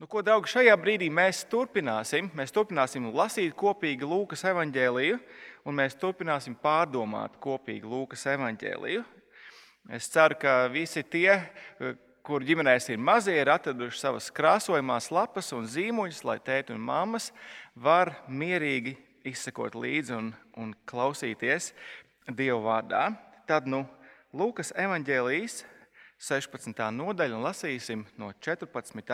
Nu, ko, draugi, šajā brīdī mēs turpināsim? Mēs turpināsim lasīt kopīgi Lūkas evanģēliju, un mēs turpināsim pārdomāt kopīgi Lūkas evanģēliju. Es ceru, ka visi tie, kur ģimenēs ir mazie, ir atraduši savas krāsojumās lapas un zīmuļus, lai tēti un mammas var mierīgi izsekot līdzi un, un klausīties Dieva vārdā. Tad nu, Lūkas evanģēlijas 16. nodaļa un lasīsim no 14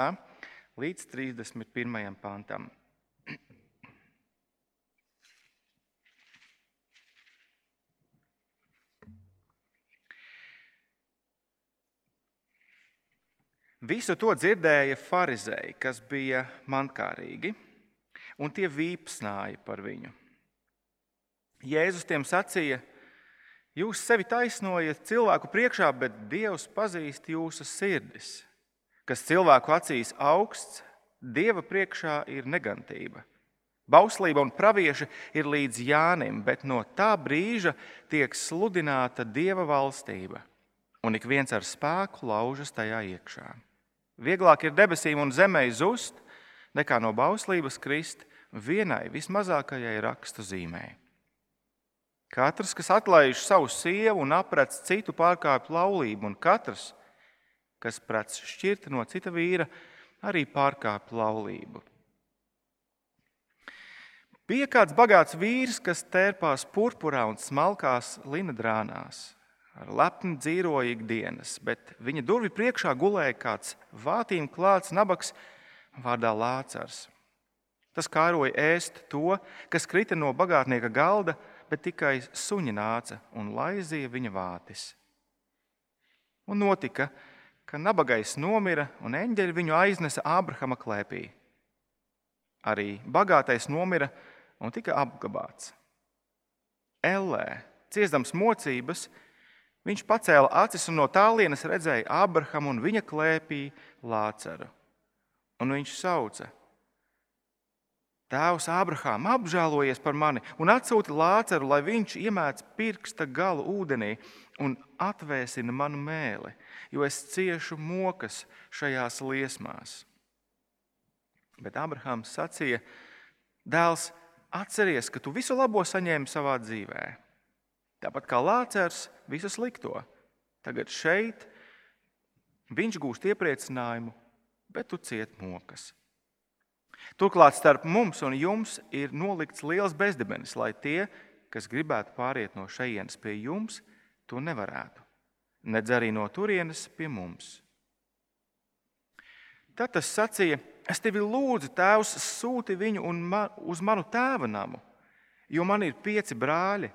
līdz 31. pantam. Visu to dzirdēja farizēji, kas bija mankārīgi, un tie vīpsnāja par viņu. Jēzus tiem sacīja, jūs sevi taisnojat cilvēku priekšā, bet Dievs pazīst jūsu sirdis kas cilvēku acīs augsts, dieva priekšā ir negantība. Bauslība un pravieši ir līdz Jānim, bet no tā brīža tiek sludināta dieva valstība, un ik viens ar spēku laužas tajā iekšā. Vieglāk ir debesīm un zemē zust, nekā no bauslības krist vienai vismazākajai rakstu zīmēji. Katrs, kas atlaiž savu sievu un aprec citu pārkāpju laulību, un katrs, kas prats šķirta no cita vīra, arī pārkāpa laulību. Bija kāds bagāts vīrs, kas tērpās purpurā un smalkās linadrānās, ar lepni dzīvoja ikdienas, bet viņa durvju priekšā gulēja kāds vātīm klāts nabaks vārdā Lācars. Tas kāroja ēst to, kas krita no bagātnieka galda, bet tikai suņi nāca un laizīja viņa vātis. Un notika, ka ka nabagais nomira un eņģeļi viņu aiznesa Ābrahama klēpī. Arī bagātais nomira un tika apglabāts. Ellē, ciestams mocības, viņš pacēla acis un no tālienes redzēja Ābrahamu un viņa klēpī Lāceru. Un viņš sauca: Tēvs Ābrahām, apžēlojies par mani un atsūti Lāceru, lai viņš iemēc pirksta galu ūdenī un atvēsina manu mēli, jo es ciešu mokas šajās liesmās. Bet Abrahams sacīja: Dēls, atceries, ka tu visu labo saņēmi savā dzīvē. Tāpat kā Lācers visu slikto. Tagad šeit viņš gūst iepriecinājumu, bet tu ciet mokas. Turklāt starp mums un jums ir nolikts liels bezdibenis, lai tie, kas gribētu pāriet no šejienes pie jums, to nevarētu. Nedz arī no turienes pie mums. Tad tas sacīja: Es tevi lūdzu, Tēvs, sūti viņu man, uz manu tēva namu, jo man ir pieci brāļi,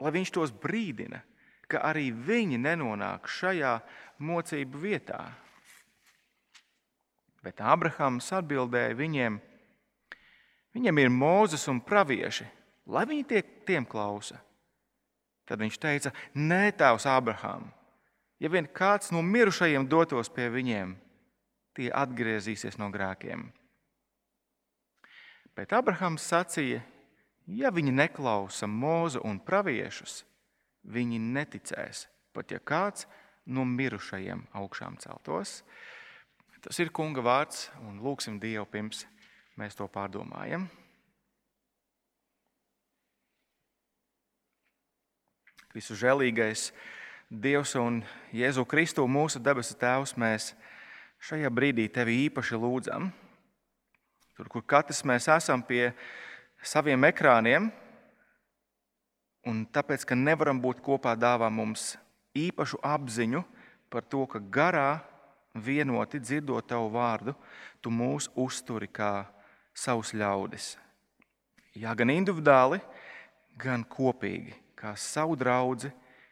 lai viņš tos brīdina, ka arī viņi nenonāk šajā mocību vietā. Bet Abrahams atbildēja viņiem: Viņam ir mūzis un pravieši, lai viņi tie, tiem klausa. Tad viņš teica: Nē, tēvs Abraham, ja vien kāds no mirušajiem dotos pie viņiem, tie atgriezīsies no grēkiem. Bet Abrahams sacīja: Ja viņi neklausa mūzu un praviešus, viņi neticēs, pat ja kāds no mirušajiem augšām celtos. Tas ir kunga vārds, un lūgsim Dievu pirms mēs to pārdomājam. Visu žēlīgais Dievs un Jēzu Kristu, mūsu debesu Tēvs, mēs šajā brīdī tevi īpaši lūdzam. Tur, kur katrs mēs esam pie saviem ekrāniem, un tāpēc, ka nevaram būt kopā, dāvā mums īpašu apziņu par to, ka garā vienoti dzirdot tavu vārdu, tu mūs uzturi kā savus ļaudis. Jā, gan individuāli, gan kopīgi, kā savu draugu,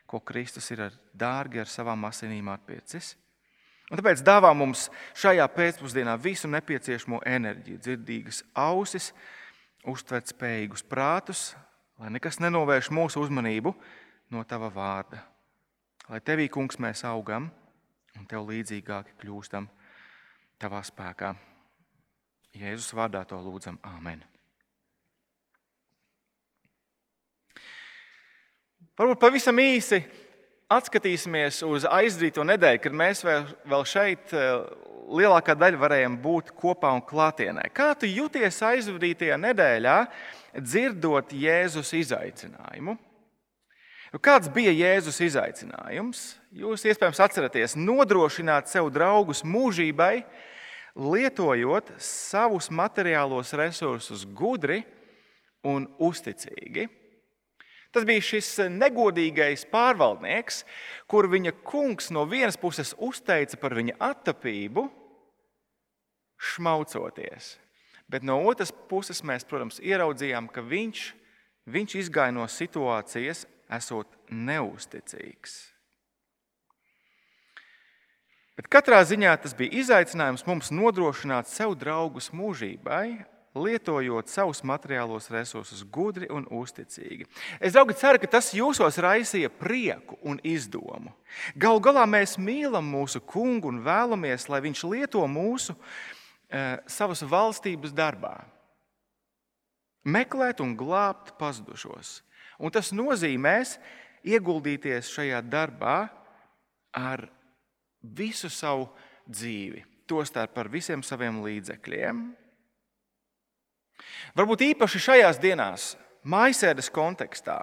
ko Kristus ir ar dārgi ar savām asinīm atpiecis. Un tāpēc dāvā mums šajā pēcpusdienā visu nepieciešamo enerģiju, dzirdīgas ausis, uztvert spējīgus prātus, lai nekas nenovērš mūsu uzmanību no tava vārda. Lai tevī, kungs, mēs augam un tev līdzīgāki kļūstam tavā spēkā. Jēzus vārdā to lūdzam, Āmen. Varbūt pavisam īsi atskatīsimies uz aizdīto nedēļu, kad mēs vēl, šeit lielākā daļa varējām būt kopā un klātienē. Kā tu jūties aizvadītajā nedēļā, dzirdot Jēzus izaicinājumu? Nu, kāds bija Jēzus izaicinājums? Jūs iespējams atceraties nodrošināt sev draugus mūžībai, lietojot savus materiālos resursus gudri un uzticīgi. Tas bija šis negodīgais pārvaldnieks, kur viņa kungs no vienas puses uzteica par viņa attapību, šmaucoties. Bet no otras puses mēs, protams, ieraudzījām, ka viņš, viņš izgāja no situācijas, esot neusticīgs. Bet katrā ziņā tas bija izaicinājums mums nodrošināt sev draugus mūžībai, lietojot savus materiālos resursus gudri un uzticīgi. Es draugi, ceru, ka tas jūsos raisīja prieku un izdomu. Galu galā mēs mīlam mūsu kungu un vēlamies, lai viņš lieto mūsu e, savas valstības darbā. Meklēt un glābt pazudušos. Un tas nozīmēs ieguldīties šajā darbā ar visu savu dzīvi, tostarp ar visiem saviem līdzekļiem. Varbūt īpaši šajās dienās, maisēdes kontekstā,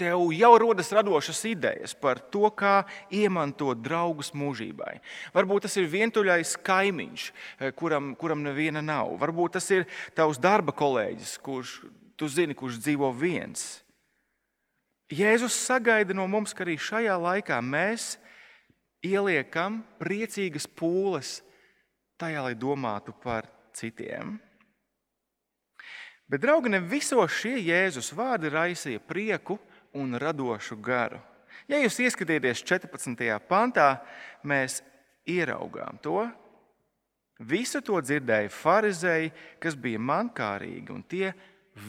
tev jau rodas radošas idejas par to, kā iemantot draugus mūžībai. Varbūt tas ir vientuļais kaimiņš, eh, kuram, kuram neviena nav. Varbūt tas ir tavs darba kolēģis, kurš tu zini, kurš dzīvo viens. Jēzus sagaida no mums, ka arī šajā laikā mēs ieliekam priecīgas pūles tajā, lai domātu par citiem. Bet, draugi, ne visos šie Jēzus vārdi raisīja prieku un radošu garu. Ja jūs ieskatieties 14. pantā, mēs ieraugām to. Visu to dzirdēja farizēji, kas bija mankārīgi, un tie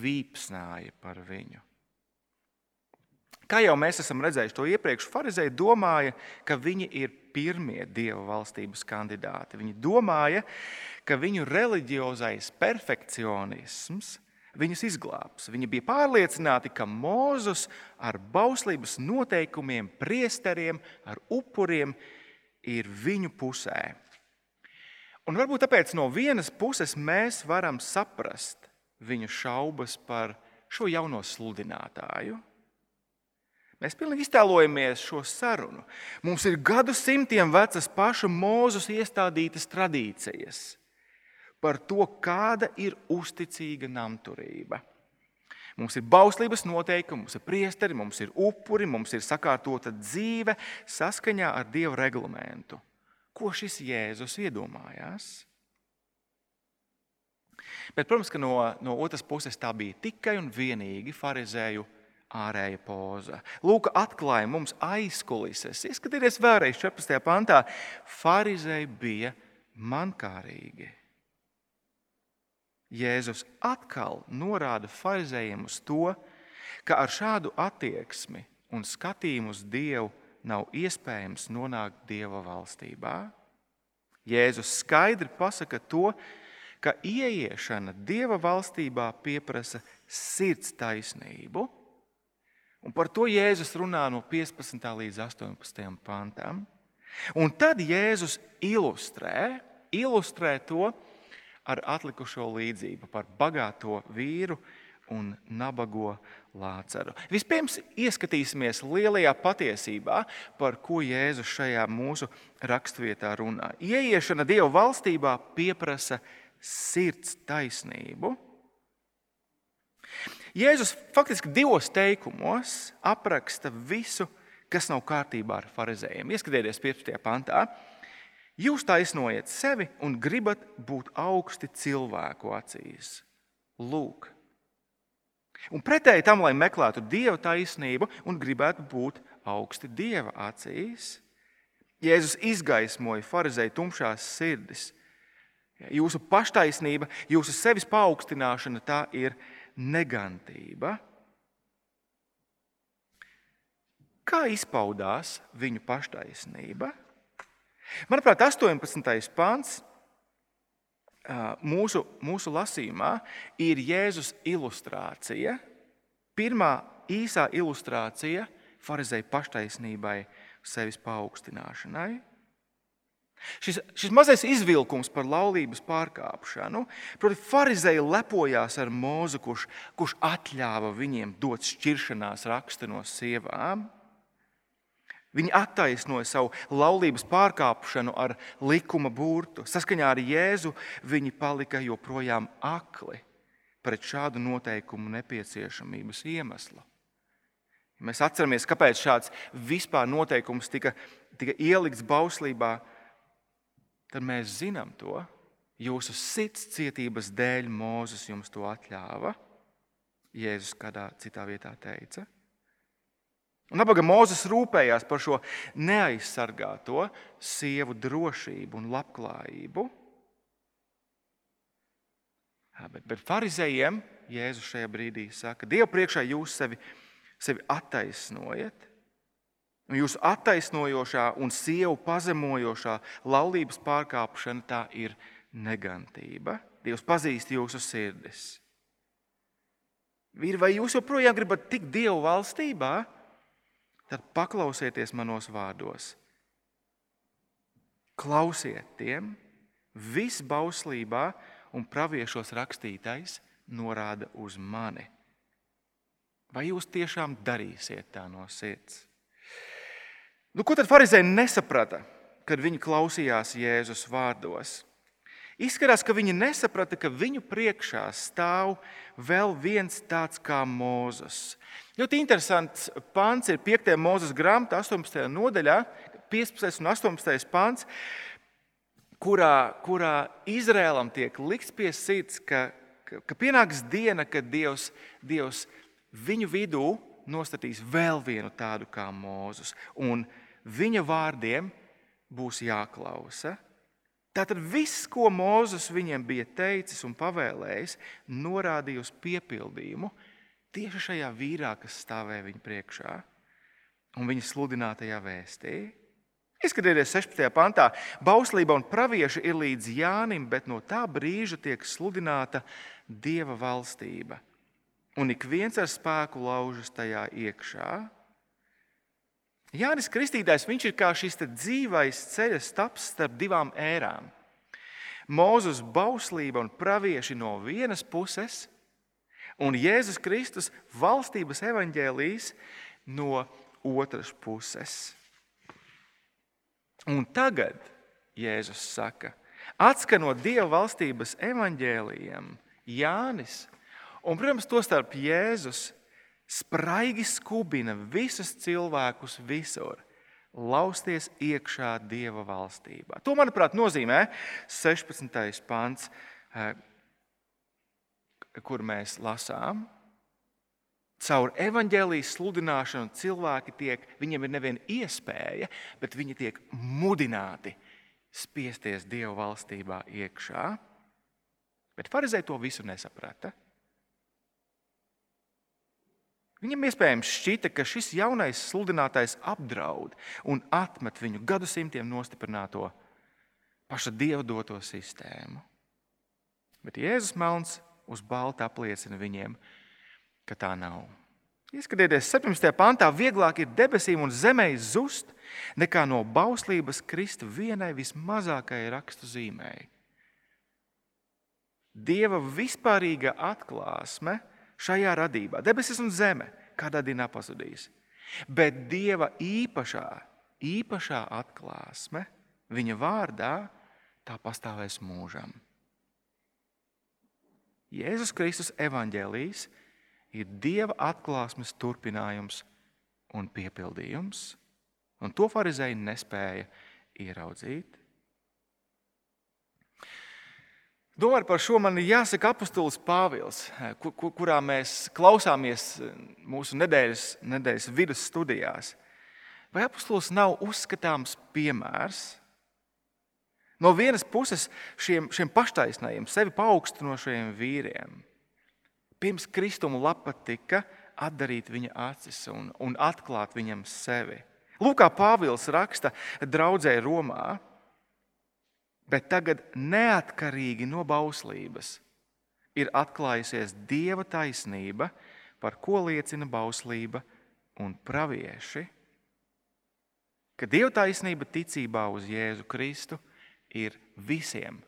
vīpsnāja par viņu. Kā jau mēs esam redzējuši to iepriekš, farizēji domāja, ka viņi ir pirmie dieva valstības kandidāti. Viņi domāja, ka viņu reliģiozais perfekcionisms viņus izglābs. Viņi bija pārliecināti, ka Mozus ar bauslības noteikumiem, priesteriem, ar upuriem ir viņu pusē. Un varbūt tāpēc no vienas puses mēs varam saprast viņu šaubas par šo jauno sludinātāju. Mēs pilnīgi iztēlojamies šo sarunu. Mums ir gadu simtiem vecas paša mūzus iestādītas tradīcijas par to, kāda ir uzticīga namturība. Mums ir bauslības noteikumi, mums ir priesteri, mums ir upuri, mums ir sakārtota dzīve saskaņā ar Dieva reglamentu. Ko šis Jēzus iedomājās? Bet, protams, ka no, no otras puses tā bija tikai un vienīgi farizēju ārēja poza. Lūk, atklāja mums aizkulises. Ieskatieties vēlreiz 14. pantā. Pharizēji bija mankārīgi. Jēzus atkal norāda farizējiem uz to, ka ar šādu attieksmi un skatījumu uz Dievu nav iespējams nonākt Dieva valstībā. Jēzus skaidri pasaka to, ka ieiešana Dieva valstībā prasa sirds taisnību. Un par to Jēzus runā no 15. līdz 18. pantam. Un tad Jēzus ilustrē, ilustrē to, ar atlikušo līdzību par bagāto vīru un nabago lācaru. Vispirms ieskatīsimies lielajā patiesībā, par ko Jēzus šajā mūsu raksturvietā runā. Ieiešana Dieva valstībā pieprasa sirds taisnību. Jēzus faktiski divos teikumos apraksta visu, kas nav kārtībā ar farizējiem. Ieskatieties 15. pantā. Jūs taisnojat sevi un gribat būt augsti cilvēku acīs. Lūk. Un pretēji tam, lai meklētu dieva taisnību un gribētu būt augsti dieva acīs, Jēzus izgaismoja farizēju tumšās sirdis. Jūsu paštaisnība, jūsu sevis paaugstināšana, tā ir negantība. Kā izpaudās viņu paštaisnība? Manuprāt, 18. pāns mūsu, mūsu lasījumā ir Jēzus ilustrācija. Pirmā īsā ilustrācija farizēju paštaisnībai, sevis paaugstināšanai. Šis, šis mazais izvilkums par laulības pārkāpšanu, proti, farizēji lepojās ar mūzu, kurš, kurš atļāva viņiem dot šķiršanās rakstu no sievām. Viņi attaisnoja savu laulības pārkāpšanu ar likuma burtu. Saskaņā ar Jēzu viņi palika joprojām akli pret šādu noteikumu nepieciešamības iemeslu. Mēs atceramies, kāpēc šāds vispār noteikums tika, tika ielikts bauslībā, tad mēs zinām to. Jūsu sirds cietības dēļ Mozus jums to atļāva. Jēzus kādā citā vietā teica. Un abaga Mozus rūpējās par šo neaizsargāto sievu drošību un labklājību. Bet, bet farizējiem Jēzus šajā brīdī saka, Dievu priekšā jūs sevi, sevi attaisnojat. Jūsu attaisnojošā un sievu pazemojošā laulības pārkāpšana tā ir negantība. Dievs pazīst jūsu sirdis. Vīri, vai jūs joprojām gribat tikt Dievu valstībā? Tad paklausieties manos vārdos. Klausiet tiem, viss bauslībā un praviešos rakstītais norāda uz mani. Vai jūs tiešām darīsiet tā no sirds? Nu, ko tad farizēji nesaprata, kad viņi klausījās Jēzus vārdos? Izskatās, ka viņi nesaprata, ka viņu priekšā stāv vēl viens tāds kā Mozus. Ļoti interesants pāns ir 5. mūzes grāmatā, 18. nodaļā, 15. un 18. pāns, kurā, kurā Izrēlam tiek likts pie sirds, ka, ka, ka pienāks diena, kad Dievs, Dievs viņu vidū nostatīs vēl vienu tādu kā Mozus. Un viņa vārdiem būs jāklausa. Tātad viss, ko Mozus viņiem bija teicis un pavēlējis, norādīja uz piepildījumu tieši šajā vīrā, kas stāvēja viņa priekšā un viņa sludinātajā vēstī. Izskatieties, 16. pantā, bauslība un pravieši ir līdz Jānim, bet no tā brīža tiek sludināta Dieva valstība. Un ik viens ar spēku laužas tajā iekšā. Jānis Kristītājs ir kā šis dzīvais ceļa staps starp divām ērām. Mūzus bauslība un pravieši no vienas puses, un Jēzus Kristus valstības evaņģēlīs no otras puses. Un tagad Jēzus saka, atskanot Dieva valstības evaņģēlījiem, Jānis un, protams, to starp Jēzus spraigi skubina visus cilvēkus visur. Lausties iekšā Dieva valstībā. To, manuprāt, nozīmē 16. pāns, eh, kur mēs lasām. Caur evaņģēlijas sludināšanu cilvēki tiek, viņiem ir nevien iespēja, bet viņi tiek mudināti spiesties Dieva valstībā iekšā. Bet Pharizēji to visu nesaprata. Viņam iespējams šķita, ka šis jaunais sludinātājs apdraud un atmet viņu gadsimtiem nostiprināto paša dieva doto sistēmu. Bet Jēzus Melns uz balta apliecina viņiem, ka tā nav. Ieskatieties, 17. pantā, vieglāk ir debesīm un zemē zust, nekā no bauslības krist vienai vismazākajai rakstu zīmēji. Dieva vispārīga atklāsme šajā radībā, debesis un zeme, kādā dienā pazudīs. Bet Dieva īpašā, īpašā atklāsme viņa vārdā tā pastāvēs mūžam. Jēzus Kristus evaņģēlījis ir Dieva atklāsmes turpinājums un piepildījums, un to farizēji nespēja ieraudzīt. Domāju, par šo man ir jāsaka apustulis Pāvils, kur, kur, kurā mēs klausāmies mūsu nedēļas, nedēļas vidus studijās. Vai apustulis nav uzskatāms piemērs? No vienas puses šiem, šiem paštaisnējiem, sevi paaugstinošajiem vīriem, pirms kristuma lapa tika atdarīt viņa acis un, un atklāt viņam sevi. Lūk, kā Pāvils raksta draudzē Romā bet tagad neatkarīgi no bauslības ir atklājusies Dieva taisnība, par ko liecina bauslība un pravieši, ka Dieva taisnība ticībā uz Jēzu Kristu ir visiem,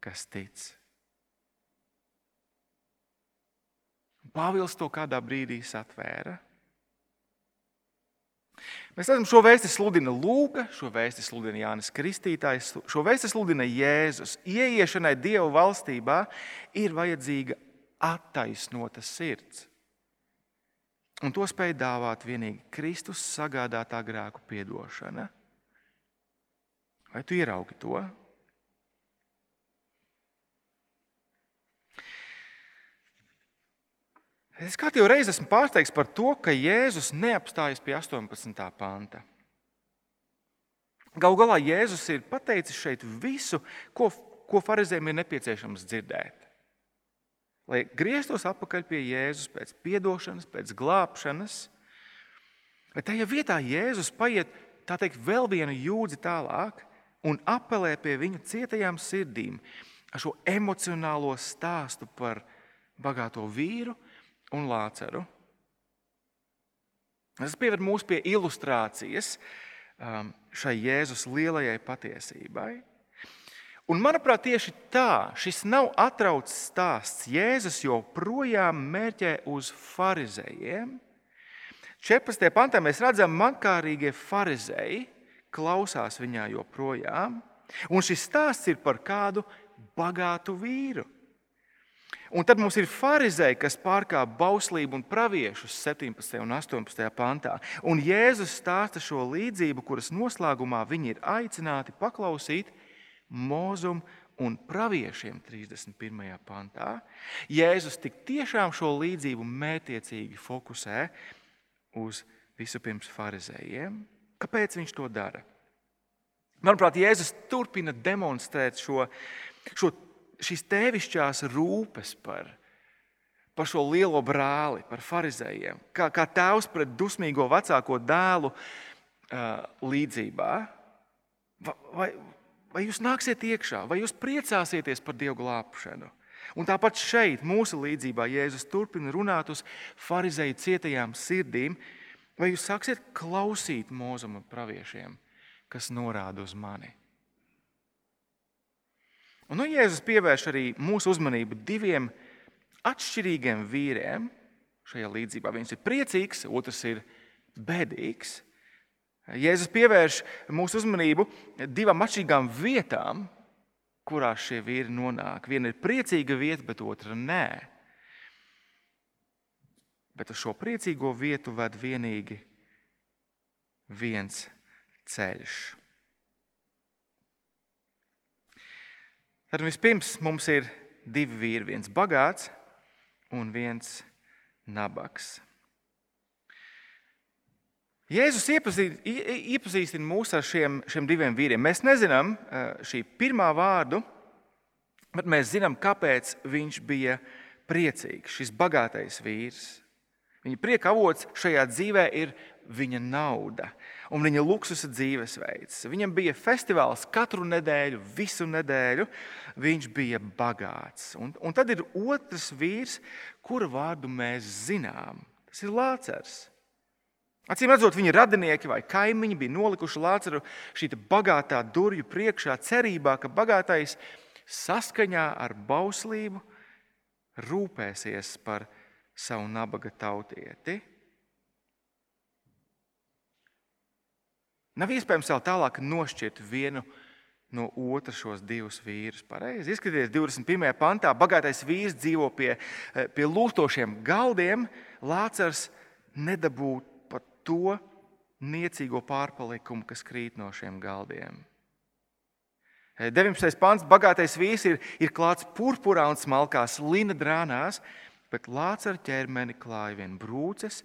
kas tic. Pāvils to kādā brīdī satvēra. Mēs redzam, šo vēsti sludina Lūga, šo vēsti sludina Jānis Kristītājs, šo vēsti sludina Jēzus. Ieiešanai Dieva valstībā ir vajadzīga attaisnota sirds. Un to spēj dāvāt tikai Kristus sagādātā grēku piedošana. Vai tu ieraugi to? Es kā jau reiz esmu pārsteigts par to, ka Jēzus neapstājas pie 18. panta. Galu galā Jēzus ir pateicis šeit visu, ko, ko farizējiem ir nepieciešams dzirdēt. Lai grieztos atpakaļ pie Jēzus pēc atdošanas, pēc glābšanas, bet tajā vietā Jēzus paiet teikt, vēl vienu jūdzi tālāk un apelē pie viņu cietajām sirdīm ar šo emocionālo stāstu par bagāto vīru un Lāceru. Tas pieved mūs pie ilustrācijas um, šai Jēzus lielajai patiesībai. Un, manuprāt, tieši tā, šis nav atrauts stāsts. Jēzus joprojām mērķē uz farizējiem. 14. pantā mēs redzam, ka mankārīgie farizēji klausās viņā joprojām. Un šis stāsts ir par kādu bagātu vīru. Un tad mums ir farizēji, kas pārkāpj bauslību un praviešus 17. un 18. pantā. Un Jēzus stāsta šo līdzību, kuras noslēgumā viņi ir aicināti paklausīt mūzum un praviešiem 31. pantā. Jēzus tik tiešām šo līdzību mētiecīgi fokusē uz vispirms farizējiem. Kāpēc viņš to dara? Manuprāt, Jēzus turpina demonstrēt šo, šo šīs tēvišķās rūpes par, par šo lielo brāli, par farizējiem, kā, kā tēvs pret dusmīgo vecāko dēlu uh, līdzībā. Vai, vai jūs nāksiet iekšā, vai jūs priecāsieties par dievu glābšanu? Un tāpat šeit, mūsu līdzībā, Jēzus turpina runāt uz farizēju cietajām sirdīm, vai jūs sāksiet klausīt mūzuma praviešiem, kas norāda uz mani. Un nu, Jēzus pievērš arī mūsu uzmanību diviem atšķirīgiem vīriem šajā līdzībā. Viens ir priecīgs, otrs ir bēdīgs. Jēzus pievērš mūsu uzmanību divām atšķirīgām vietām, kurās šie vīri nonāk. Viena ir priecīga vieta, bet otra nē. Bet uz šo priecīgo vietu ved vienīgi viens ceļš. Tad vispirms mums ir divi vīri, viens bagāts un viens nabaks. Jēzus iepazīstina mūs ar šiem, šiem diviem vīriem. Mēs nezinām eh, šī pirmā vārdu, bet mēs zinām, kāpēc viņš bija priecīgs, šis bagātais vīrs. Viņa prieka avots šajā dzīvē ir viņa nauda un viņa luksusa dzīvesveids. Viņam bija festivāls katru nedēļu, visu nedēļu. Viņš bija bagāts. Un, un tad ir otrs vīrs, kura vārdu mēs zinām. Tas ir Lācers. Acīm redzot, viņa radinieki vai kaimiņi bija nolikuši Lāceru šī bagātā durvju priekšā, cerībā, ka bagātais saskaņā ar bauslību rūpēsies par savu nabaga tautieti. Nav iespējams vēl tālāk nošķirt vienu no otra šos divus vīrus. Pareizi. Izskatieties, 21. pantā bagātais vīrs dzīvo pie, eh, pie lūstošiem galdiem. Lācars nedabū pat to niecīgo pārpalikumu, kas krīt no šiem galdiem. 19. pants. Bagātais vīrs ir, ir klāts purpurā un smalkās lina drānās, bet Lācara ķermeni klāja vien brūces,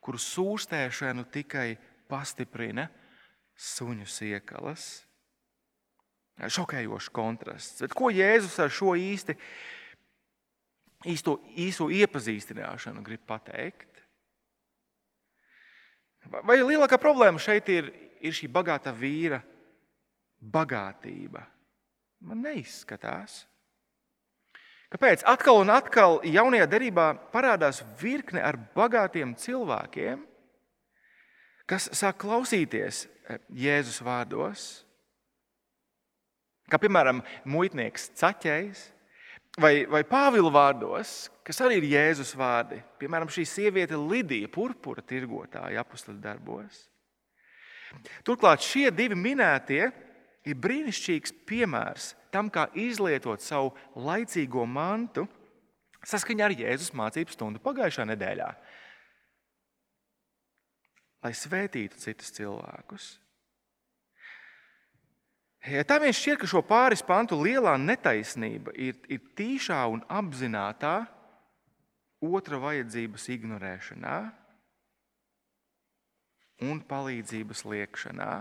kuru sūstēšanu tikai pastiprina suņu siekalas. Šokējošs kontrasts. Bet ko Jēzus ar šo īsti, īsto, īso iepazīstināšanu grib pateikt? Vai lielākā problēma šeit ir, ir šī bagāta vīra bagātība? Man neizskatās. Kāpēc? Atkal un atkal jaunajā derībā parādās virkne ar bagātiem cilvēkiem, kas sāk klausīties eh, Jēzus vārdos, kā piemēram muitnieks Caķējs, vai, vai Pāvila vārdos, kas arī ir Jēzus vārdi. Piemēram, šī sieviete Lidija, purpura tirgotāja apakstuļu darbos. Turklāt šie divi minētie ir brīnišķīgs piemērs tam, kā izlietot savu laicīgo mantu saskaņā ar Jēzus mācību stundu pagājušā nedēļā, lai svētītu citus cilvēkus. Ja tā vien šķiet, ka šo pāris pantu lielā netaisnība ir, ir tīšā un apzināta otra vajadzības ignorēšanā un palīdzības liekšanā.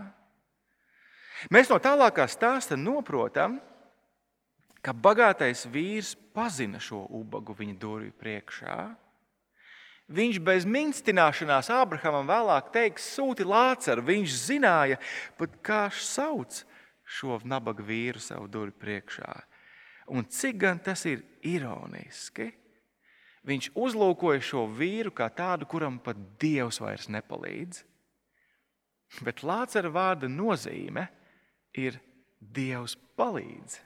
Mēs no tālākā stāsta saprotam, ka bagātais vīrs pazina šo ubagu viņa durvju priekšā. Viņš bez minstināšanās Abrahamam vēlāk teiks, sūti lācaru. Viņš zināja, pat kā sauc šo nabaga vīru savu durvju priekšā. Un cik gan tas ir ironiski. Viņš uzlūkoja šo vīru kā tādu, kuram pat dievs vairs nepalīdz. Bet Lācara vārda nozīme ir Dievs palīdz.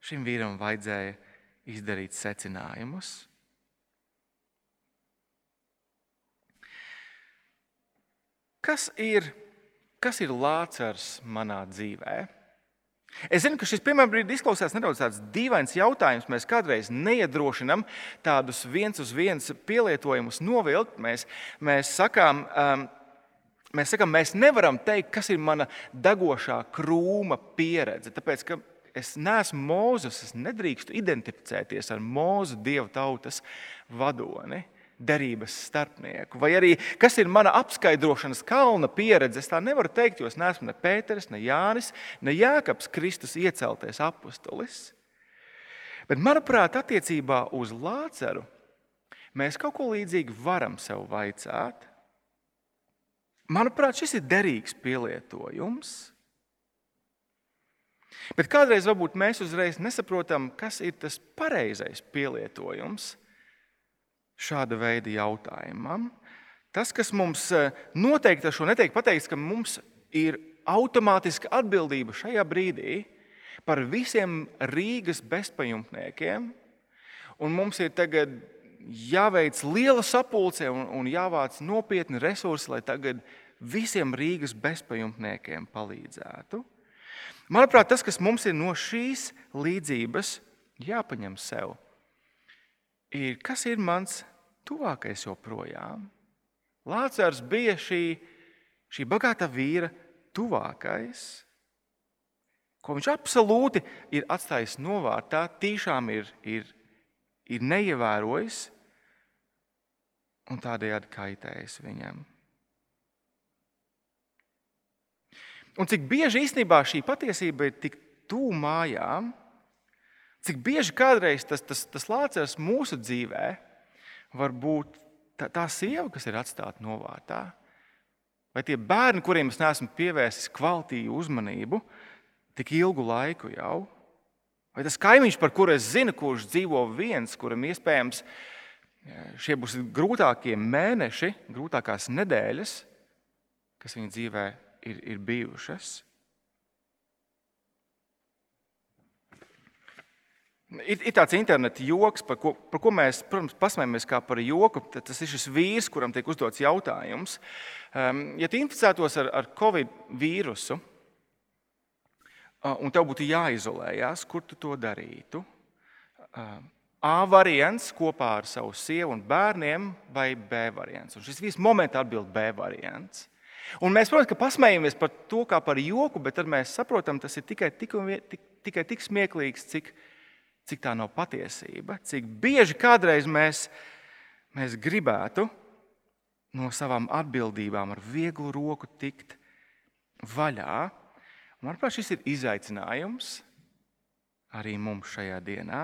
Šim vīram vajadzēja izdarīt secinājumus. Kas ir kas ir lācars manā dzīvē? Es zinu, ka šis piemēram brīdis izklausās nedaudz tāds dīvains jautājums. Mēs kādreiz neiedrošinām tādus viens uz viens pielietojumus novilkt. Mēs, mēs, sakām, um, mēs sakām, mēs nevaram teikt, kas ir mana degošā krūma pieredze. Tāpēc, ka es neesmu Mozus, es nedrīkstu identificēties ar Mūzu dievu tautas vadoni derības starpnieku. Vai arī kas ir mana apskaidrošanas kalna pieredze, es tā nevaru teikt, jo es neesmu ne Pēters, ne Jānis, ne Jēkabs, Kristus ieceltais apustulis. Bet, manuprāt, attiecībā uz Lāceru mēs kaut ko līdzīgu varam sev vaicāt. Manuprāt, šis ir derīgs pielietojums. Bet kādreiz varbūt mēs uzreiz nesaprotam, kas ir tas pareizais pielietojums šāda veida jautājumam. Tas, kas mums eh, noteikti ar šo netiek pateikts, ka mums ir automātiska atbildība šajā brīdī par visiem Rīgas bezpajumtniekiem, un mums ir tagad jāveic liela sapulce un, un jāvāc nopietni resursi, lai tagad visiem Rīgas bezpajumtniekiem palīdzētu. Manuprāt, tas, kas mums ir no šīs līdzības jāpaņem sev, ir, kas ir mans tuvākais joprojām. Lācars bija šī, šī bagātā vīra tuvākais, ko viņš absolūti ir atstājis novārtā, tiešām ir, ir, ir neievērojis un tādējādi kaitējis viņam. Un cik bieži īstenībā šī patiesība ir tik tuvu mājām, cik bieži kādreiz tas, tas, tas lācars mūsu dzīvēm var būt tā, tā sieva, kas ir atstāta novārtā, vai tie bērni, kuriem es neesmu pievērsis kvalitīvu uzmanību tik ilgu laiku jau, vai tas kaimiņš, par kuru es zinu, kurš dzīvo viens, kuram iespējams šie būs grūtākie mēneši, grūtākās nedēļas, kas viņa dzīvē ir, ir bijušas. Ir, ir tāds interneta joks, par ko, par ko mēs, protams, pasmējamies kā par joku. Tas ir šis vīrs, kuram tiek uzdots jautājums. Um, ja tu inficētos ar, ar covid vīrusu, uh, un tev būtu jāizolējas, kur tu to darītu? Uh, A variants kopā ar savu sievu un bērniem, vai B variants? Un šis viss momentā atbild B variants. Un mēs, protams, pasmējamies par to kā par joku, bet tad mēs saprotam, tas ir tikai tik, tik, tikai tik smieklīgs, cik, cik tā nav patiesība, cik bieži kādreiz mēs, mēs gribētu no savām atbildībām ar vieglu roku tikt vaļā. Manuprāt, šis ir izaicinājums arī mums šajā dienā.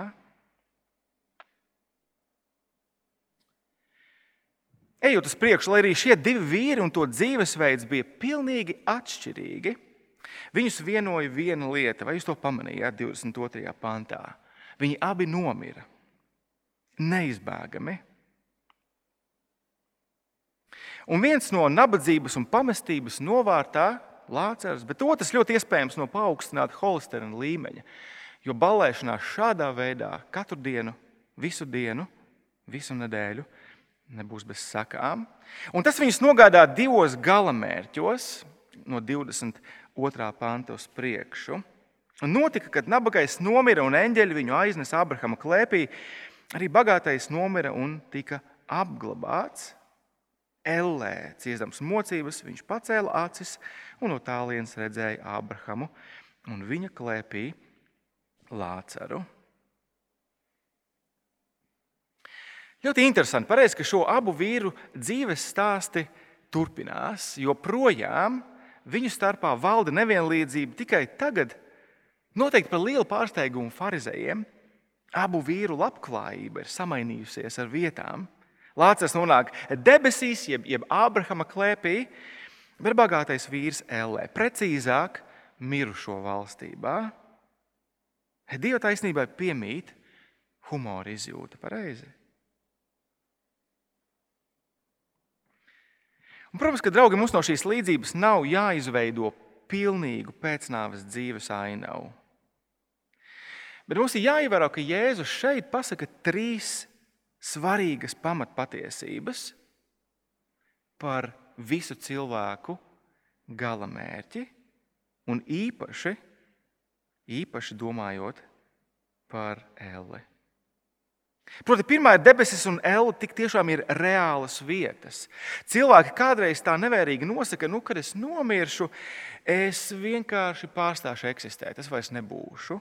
Ejot uz priekšu, lai arī šie divi vīri un to dzīvesveids bija pilnīgi atšķirīgi, viņus vienoja viena lieta, vai jūs to pamanījāt 22. pantā? Viņi abi nomira. Neizbēgami. Un viens no nabadzības un pamestības novārtā Lācars, bet otrs ļoti iespējams no paaugstināta holesterina līmeņa. Jo balēšanās šādā veidā katru dienu, visu dienu, visu nedēļu nebūs bez sakām. Un tas viņus nogādā divos galamērķos, no 22. panta uz priekšu. Un notika, kad nabagais nomira un eņģeļi viņu aiznesa Abrahama klēpī, arī bagātais nomira un tika apglabāts. Ellē, ciestams mocības, viņš pacēla acis un no tālienes redzēja Ābrahamu un viņa klēpī Lācaru. Ļoti interesanti, pareizi, ka šo abu vīru dzīves stāsti turpinās, jo projām viņu starpā valda nevienlīdzība tikai tagad. Noteikti par lielu pārsteigumu farizējiem abu vīru labklājība ir samainījusies ar vietām. Lācis nonāk debesīs, jeb, jeb Ābrahama klēpī, bet bagātais vīrs Ellē, precīzāk, mirušo valstībā. Dieva taisnībai piemīt humora izjūta pareizi. Un, protams, ka draugi mums no šīs līdzības nav jāizveido pilnīgu pēcnāves dzīves ainavu. Bet mums ir jāievēro, ka Jēzus šeit pasaka trīs svarīgas pamatpatiesības par visu cilvēku galamērķi un īpaši, īpaši domājot par Elli. Proti, pirmā ir debesis un elle tik tiešām ir reālas vietas. Cilvēki kādreiz tā nevērīgi nosaka, nu, kad es nomiršu, es vienkārši pārstāšu eksistēt, es vairs nebūšu.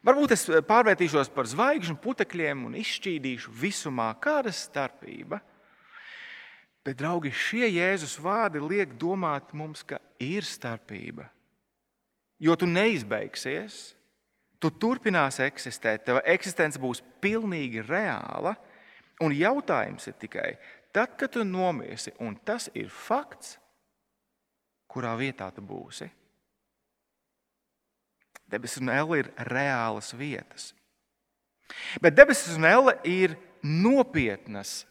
Varbūt es pārvērtīšos par zvaigžņu putekļiem un izšķīdīšu visumā, ir starpība. Bet, draugi, šie Jēzus vārdi liek domāt mums, ka ir starpība. Jo tu neizbeigsies, tu turpināsi eksistēt, tava eksistence būs pilnīgi reāla. Un jautājums ir tikai, tad, kad tu nomirsi, un tas ir fakts, kurā vietā tu būsi. Debesis un elle ir reālas vietas. Bet debesis un elle ir nopietnas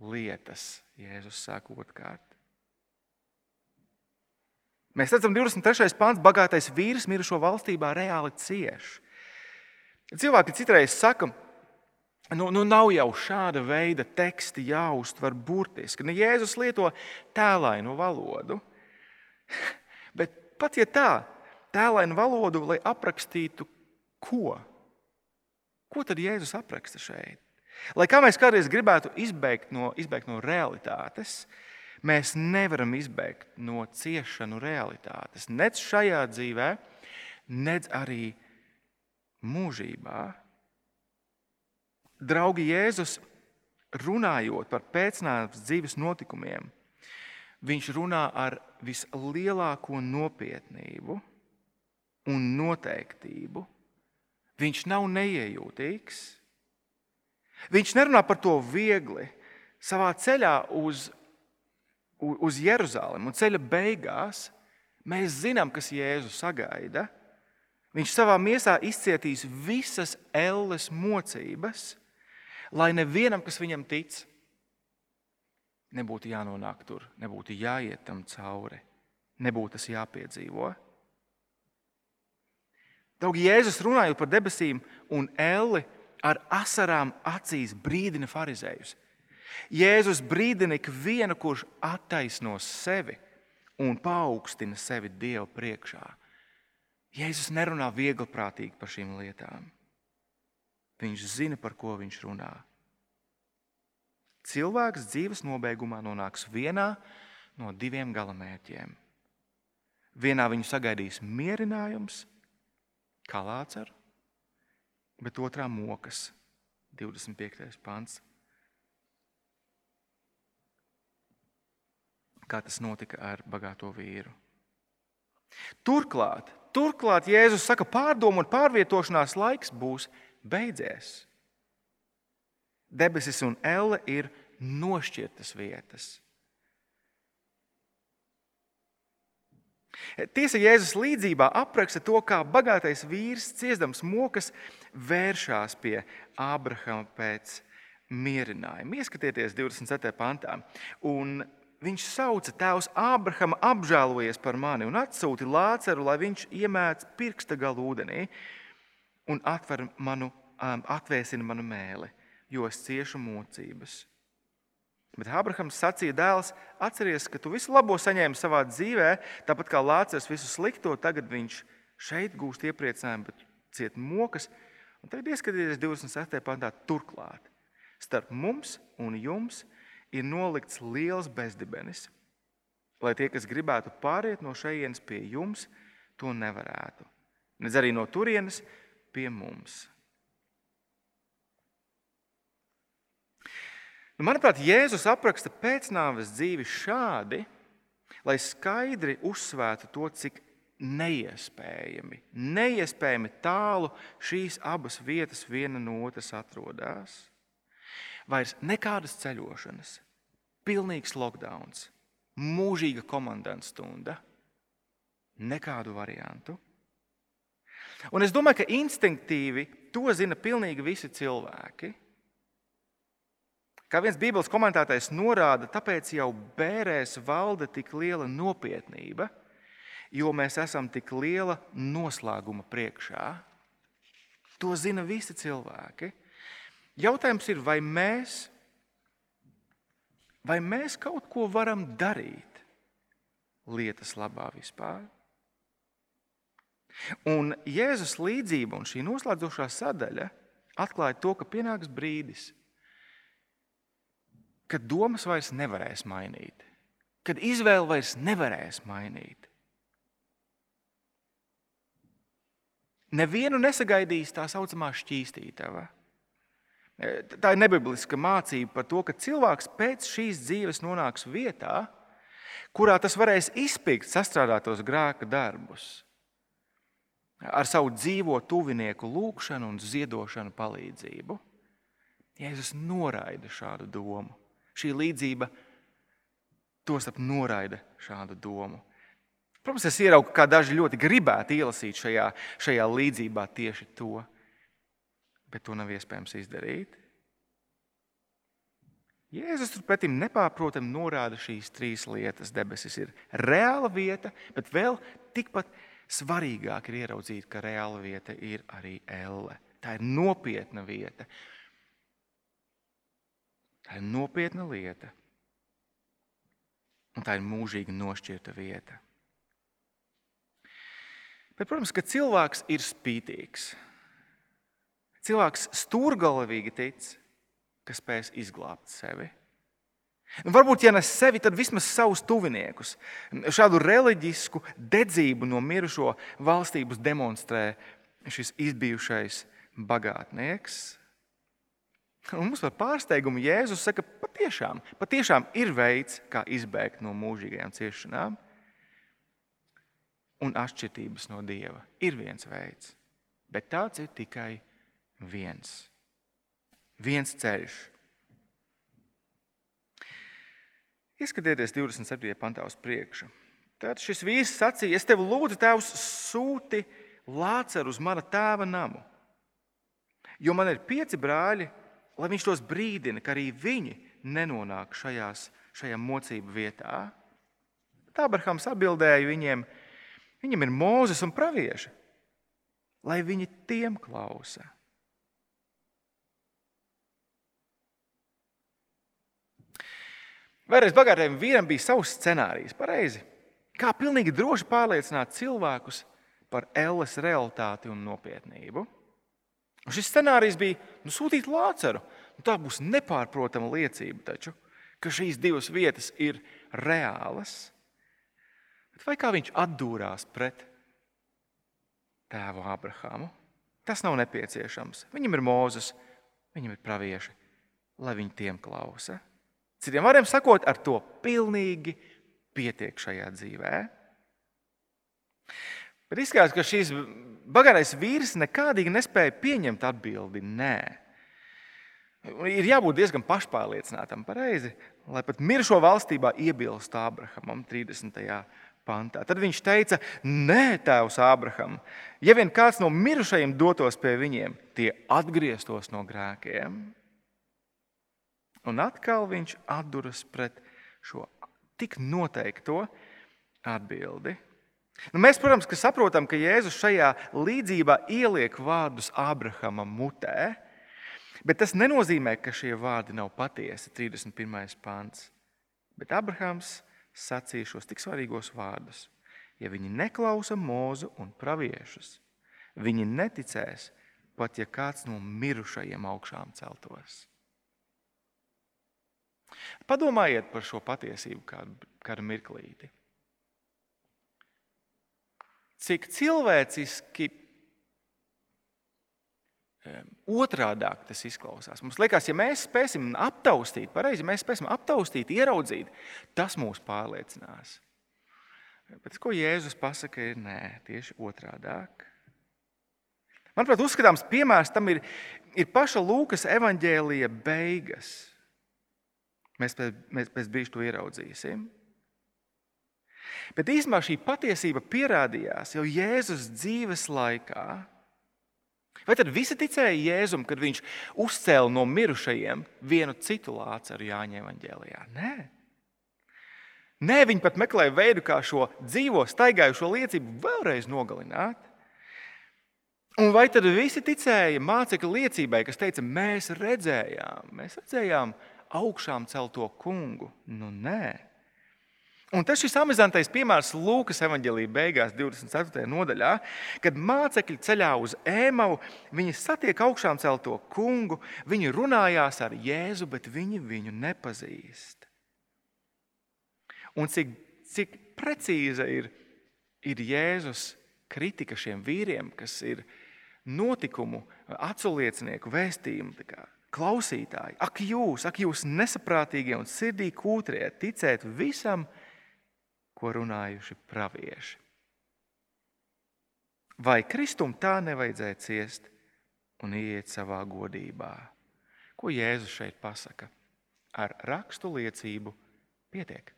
lietas, Jēzus saka otrkārt. Mēs redzam, 23. pāns, bagātais vīrs mirušo valstībā reāli cieš. Cilvēki citreiz saka, nu, nu nav jau šāda veida teksti jāuztver burtiski. Nu, Jēzus lieto tēlainu valodu. Bet pat ja tā, tēlainu valodu, lai aprakstītu ko? Ko tad Jēzus apraksta šeit? Lai kā mēs kādreiz gribētu izbeigt no, izbeigt no realitātes, mēs nevaram izbeigt no ciešanu realitātes. Nec šajā dzīvē, nec arī mūžībā. Draugi Jēzus, runājot par pēcnāvības dzīves notikumiem, viņš runā ar vislielāko nopietnību un noteiktību. Viņš nav neiejūtīgs. Viņš nerunā par to viegli. Savā ceļā uz, uz Jeruzalem un ceļa beigās mēs zinām, kas Jēzu sagaida. Viņš savā miesā izcietīs visas elles mocības, lai nevienam, kas viņam tic, nebūtu jānonāk tur, nebūtu jāiet tam cauri, nebūtu tas jāpiedzīvo. Draugi, Jēzus runājot par debesīm un elli ar asarām acīs brīdina farizējus. Jēzus brīdina ikvienu, kurš attaisno sevi un paaugstina sevi Dieva priekšā. Jēzus nerunā viegliprātīgi par šīm lietām. Viņš zina, par ko viņš runā. Cilvēks dzīves nobeigumā nonāks vienā no diviem galamērķiem. Vienā viņu sagaidīs mierinājums, kā Lācaru, bet otrā mokas, 25. pants. Kā tas notika ar bagāto vīru. Turklāt, turklāt Jēzus saka, pārdomu un pārvietošanās laiks būs beidzies. Debesis un elle ir nošķirtas vietas. Tiesa Jēzus līdzībā apraksta to, kā bagātais vīrs, ciestams mokas, vēršās pie Ābrahama pēc mierinājumu. Ieskatieties 27. pantā. Un viņš sauca tēvs Ābrahama, apžēlojies par mani un atsūti lāceru, lai viņš iemēc pirksta galu ūdenī un atver manu, um, atvēsina manu mēli, jo es ciešu mocības. Bet Abrahams sacīja, dēls, atceries, ka tu visu labo saņēmi savā dzīvē, tāpat kā Lācis visu slikto, tagad viņš šeit gūst iepriecinājumu, bet ciet mokas. Un tagad ieskatieties 27. pantā, turklāt starp mums un jums ir nolikts liels bezdibenis, lai tie, kas gribētu pāriet no šejienes pie jums, to nevarētu. Nedz arī no turienes pie mums. Nu, manuprāt, Jēzus apraksta pēcnāves dzīvi šādi, lai skaidri uzsvērtu to, cik neiespējami, neiespējami tālu šīs abas vietas viena no otras atrodas. Vairs nekādas ceļošanas, pilnīgs lockdown, mūžīga komandanta stunda, nekādu variantu. Un es domāju, ka instinktīvi to zina pilnīgi visi cilvēki. Kā viens Bībeles komentētājs norāda, tāpēc jau bērēs valda tik liela nopietnība, jo mēs esam tik liela noslēguma priekšā. To zina visi cilvēki. Jautājums ir, vai mēs, vai mēs kaut ko varam darīt lietas labā vispār? Un Jēzus līdzība un šī noslēdzošā sadaļa atklāja to, ka pienāks brīdis, kad domas vairs nevarēs mainīt, kad izvēle vairs nevarēs mainīt. Nevienu nesagaidīs tā saucamā šķīstītava. Tā ir nebibliska mācība par to, ka cilvēks pēc šīs dzīves nonāks vietā, kurā tas varēs izpildīt sastrādātos grēka darbus ar savu dzīvo tuvinieku lūgšanu un ziedošanu palīdzību. Jēzus noraida šādu domu. Šī līdzība tostarp noraida šādu domu. Protams, es ieraugu, kā daži ļoti gribētu ielasīt šajā, šajā līdzībā tieši to, bet to nav iespējams izdarīt. Jēzus turpretī nepārprotami norāda šīs trīs lietas. Debesis ir reāla vieta, bet vēl tikpat svarīgāk ir ieraudzīt, ka reāla vieta ir arī elle. Tā ir nopietna vieta. Tā ir nopietna lieta. Un tā ir mūžīgi nošķirta vieta. Bet, protams, ka cilvēks ir spītīgs. Cilvēks stūrgalvīgi tic, ka spēs izglābt sevi. Un varbūt, ja ne sevi, tad vismaz savus tuviniekus. Šādu reliģisku dedzību no mirušo valstības demonstrē šis izbijušais bagātnieks, Un mums par pārsteigumu Jēzus saka, patiešām, patiešām ir veids, kā izbēgt no mūžīgajām ciešanām un atšķirības no Dieva. Ir viens veids, bet tāds ir tikai viens. Viens ceļš. Ieskatieties 27. pantā uz priekšu. Tad šis vīrs sacīja, es tevi lūdzu, Tēvs, sūti lāceru uz mana tēva namu. Jo man ir pieci brāļi, lai viņš tos brīdina, ka arī viņi nenonāk šajās, šajā mocību vietā. Tā Abrahams atbildēja viņiem, viņam ir mūzes un pravieši, lai viņi tiem klausa. Vēlreiz bagātiem vīram bija savs scenārijs, pareizi. Kā pilnīgi droši pārliecināt cilvēkus par elles realitāti un nopietnību. Un šis scenārijs bija nu, sūtīt lāceru. Nu, tā būs nepārprotama liecība, taču, ka šīs divas vietas ir reālas. Bet vai kā viņš atdūrās pret tēvu Abrahāmu? Tas nav nepieciešams. Viņam ir mūzes, viņam ir pravieši, lai viņi tiem klausa. Citiem vārdiem sakot, ar to pilnīgi pietiek šajā dzīvēm. Bet izskatās, ka šīs bagātais vīrs nekādīgi nespēja pieņemt atbildi nē. Ir jābūt diezgan pašpārliecinātam, pareizi, lai pat mirušo valstībā iebilst Ābrahamam 30. pantā. Tad viņš teica, nē, tēvs Ābraham, ja vien kāds no mirušajiem dotos pie viņiem, tie atgrieztos no grēkiem. Un atkal viņš atduras pret šo tik noteikto atbildi. Nu, mēs, protams, ka saprotam, ka Jēzus šajā līdzībā ieliek vārdus Ābrahama mutē, bet tas nenozīmē, ka šie vārdi nav patiesi. 31. pāns. Bet Abrahams sacīja šos tik svarīgos vārdus. Ja viņi neklausa mūzu un praviešus, viņi neticēs, pat ja kāds no mirušajiem augšām celtos. Padomājiet par šo patiesību kādu, kādu mirklīti. Cik cilvēciski otrādāk tas izklausās. Mums liekas, ja mēs spēsim aptaustīt, pareizi, mēs spēsim aptaustīt, ieraudzīt, tas mūs pārliecinās. Bet ko Jēzus pasaka, ir nē, tieši otrādāk. Manuprāt, uzskatāms piemērs tam ir, ir paša Lūkas evaņģēlīja beigas. Mēs pēc, mēs pēc brīža to ieraudzīsim. Bet īstenībā šī patiesība pierādījās jau Jēzus dzīves laikā. Vai tad visi ticēja Jēzum, kad viņš uzcēla no mirušajiem vienu citu lācaru Jāņa evanģēlijā? Nē. Nē, viņi pat meklēja veidu, kā šo dzīvo, staigājušo liecību vēlreiz nogalināt. Un vai tad visi ticēja mācekļu liecībai, kas teica, mēs redzējām, mēs redzējām augšām celto kungu? Nu, nē. Un tas ir amizantais piemērs Lūkas evanģēlīja beigās, 24. nodaļā, kad mācekļi ceļā uz ēmavu, viņi satiek augšām celto kungu, viņi runājās ar Jēzu, bet viņi viņu nepazīst. Un cik, cik precīza ir, ir Jēzus kritika šiem vīriem, kas ir notikumu, aculiecinieku vēstījumu klausītāji. Ak, jūs, ak, jūs nesaprātīgie un sirdī kūtrie, ticēt visam, ko runājuši pravieši. Vai Kristum tā nevajadzēja ciest un iet savā godībā? Ko Jēzus šeit pasaka? Ar rakstu liecību pietiek.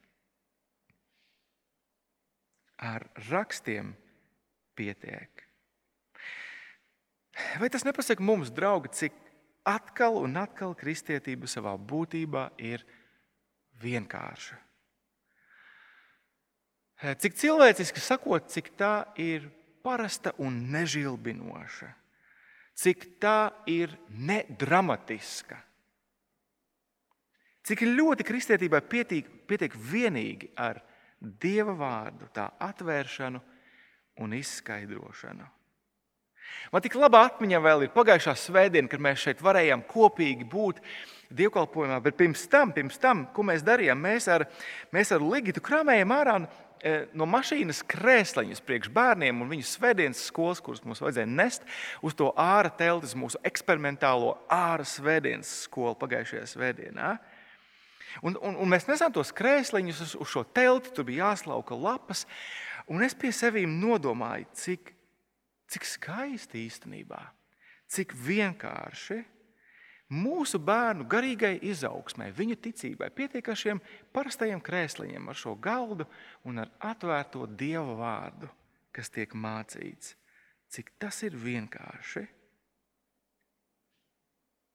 Ar rakstiem pietiek. Vai tas nepasaka mums, draugi, cik atkal un atkal kristietība savā būtībā ir vienkārša? Cik cilvēciski sakot, cik tā ir parasta un nežilbinoša, cik tā ir nedramatiska. Cik ļoti kristietībai pietiek, pietiek vienīgi ar Dieva vārdu, tā atvēršanu un izskaidrošanu. Man tik laba atmiņā vēl ir pagājušā svētdiena, kad mēs šeit varējām kopīgi būt dievkalpojumā, bet pirms tam, pirms tam ko mēs darījām, mēs ar, mēs ar Ligitu krāmējām ārā E, no mašīnas krēsliņus priekš bērniem un viņu svētdienas skolas, kuras mums vajadzēja nest uz to ārā teltis, mūsu eksperimentālo ārā svētdienas skolu pagājušajā svētdienā. Un, un, un mēs nesam tos krēsliņus uz, uz šo telti, tur bija jāslauka lapas. Un es pie sevis nodomāju, cik, cik skaisti īstenībā, cik vienkārši mūsu bērnu garīgai izaugsmai, viņu ticībai, pietiek ar šiem parastajiem krēsliņiem, ar šo galdu un ar atvērto dievu vārdu, kas tiek mācīts. Cik tas ir vienkārši?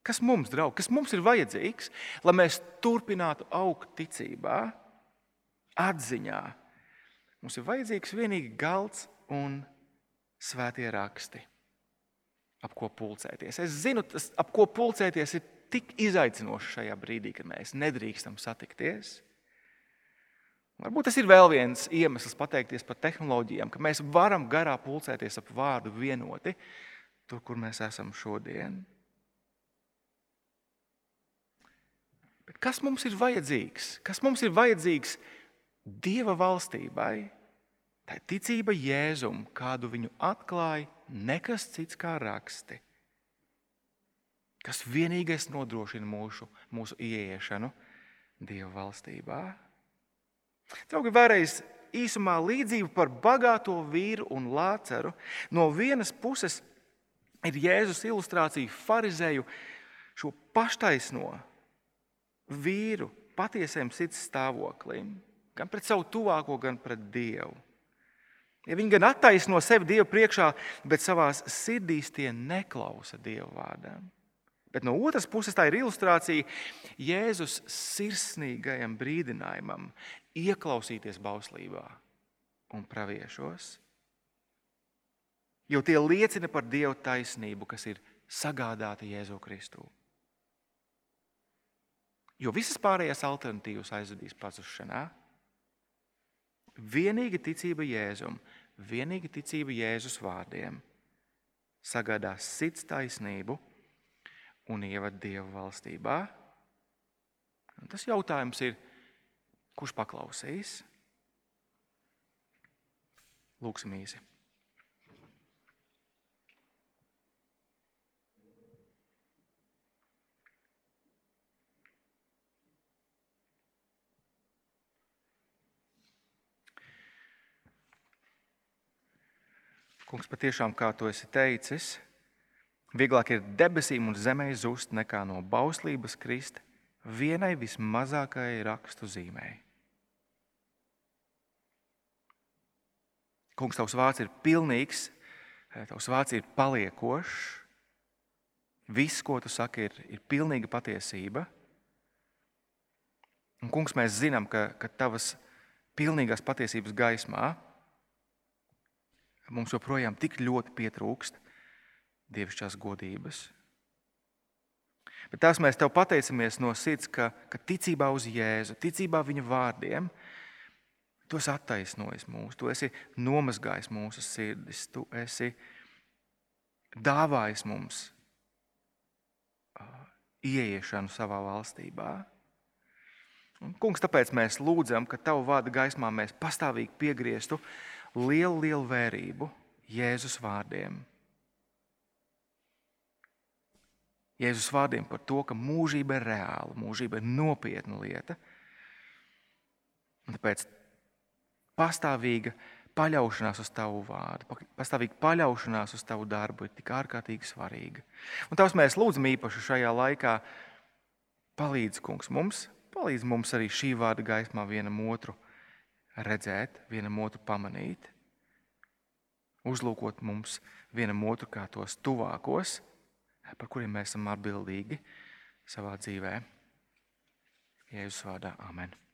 Kas mums, draugi, kas mums ir vajadzīgs, lai mēs turpinātu augt ticībā, atziņā? Mums ir vajadzīgs tikai galds un svētie raksti ap ko pulcēties. Es zinu, tas, ap ko pulcēties ir tik izaicinoši šajā brīdī, kad mēs nedrīkstam satikties. Varbūt tas ir vēl viens iemesls pateikties par tehnoloģijām, ka mēs varam garā pulcēties ap vārdu vienoti, tur, kur mēs esam šodien. Bet kas mums ir vajadzīgs? Kas mums ir vajadzīgs Dieva valstībai? Tā ir ticība Jēzum, kādu viņu atklāja nekas cits kā raksti, kas vienīgais nodrošina mūsu, mūsu ieiešanu Dieva valstībā. Draugi, vēlreiz īsumā līdzība par bagāto vīru un lāceru. No vienas puses ir Jēzus ilustrācija farizēju šo paštaisno vīru patiesiem sirds stāvoklim, gan pret savu tuvāko, gan pret Dievu. Ja viņi gan attaisno sevi Dievu priekšā, bet savā sirdīs tie neklausa Dieva vārdām. Bet no otras puses, tā ir ilustrācija Jēzus sirsnīgajam brīdinājumam ieklausīties bauslībā un praviešos. Jo tie liecina par Dieva taisnību, kas ir sagādāta Jēzu Kristu. Jo visas pārējās alternatīvas aizvedīs pazušanā. Vienīga ticība Jēzum, vienīga ticība Jēzus vārdiem sagādās sirds taisnību un ievad Dieva valstībā. Un tas jautājums ir, kurš paklausīs? Lūksim īsi. Kungs, patiešām, kā tu esi teicis, vieglāk ir debesīm un zemē zust nekā no bauslības krist vienai vismazākajai rakstu zīmēji. Kungs, tavs vārds ir pilnīgs, tavs vārds ir paliekošs. Viss, ko tu saki, ir, ir pilnīga patiesība. Un, kungs, mēs zinām, ka, ka tavas pilnīgās patiesības gaismā mums joprojām tik ļoti pietrūkst dievišķās godības. Bet tās mēs tev pateicamies no sirds, ka, ka ticībā uz Jēzu, ticībā viņa vārdiem, tu esi attaisnojis mūs, tu esi nomazgājis mūsu sirdis, tu esi dāvājis mums ieiešanu savā valstībā. Un, kungs, tāpēc mēs lūdzam, ka Tavu vārdu gaismā mēs pastāvīgi piegrieztu lielu, lielu vērību Jēzus vārdiem. Jēzus vārdiem par to, ka mūžība ir reāla, mūžība ir nopietna lieta. Un tāpēc pastāvīga paļaušanās uz tavu vārdu, pastāvīga paļaušanās uz tavu darbu ir tik ārkārtīgi svarīga. Un tās mēs lūdzam īpaši šajā laikā. Palīdz, kungs, mums, palīdz mums arī šī vārda gaismā vienam otru redzēt, vienam otru pamanīt, uzlūkot mums vienam otru kā tos tuvākos, par kuriem mēs esam atbildīgi savā dzīvē. Jēzus vārdā, Amen.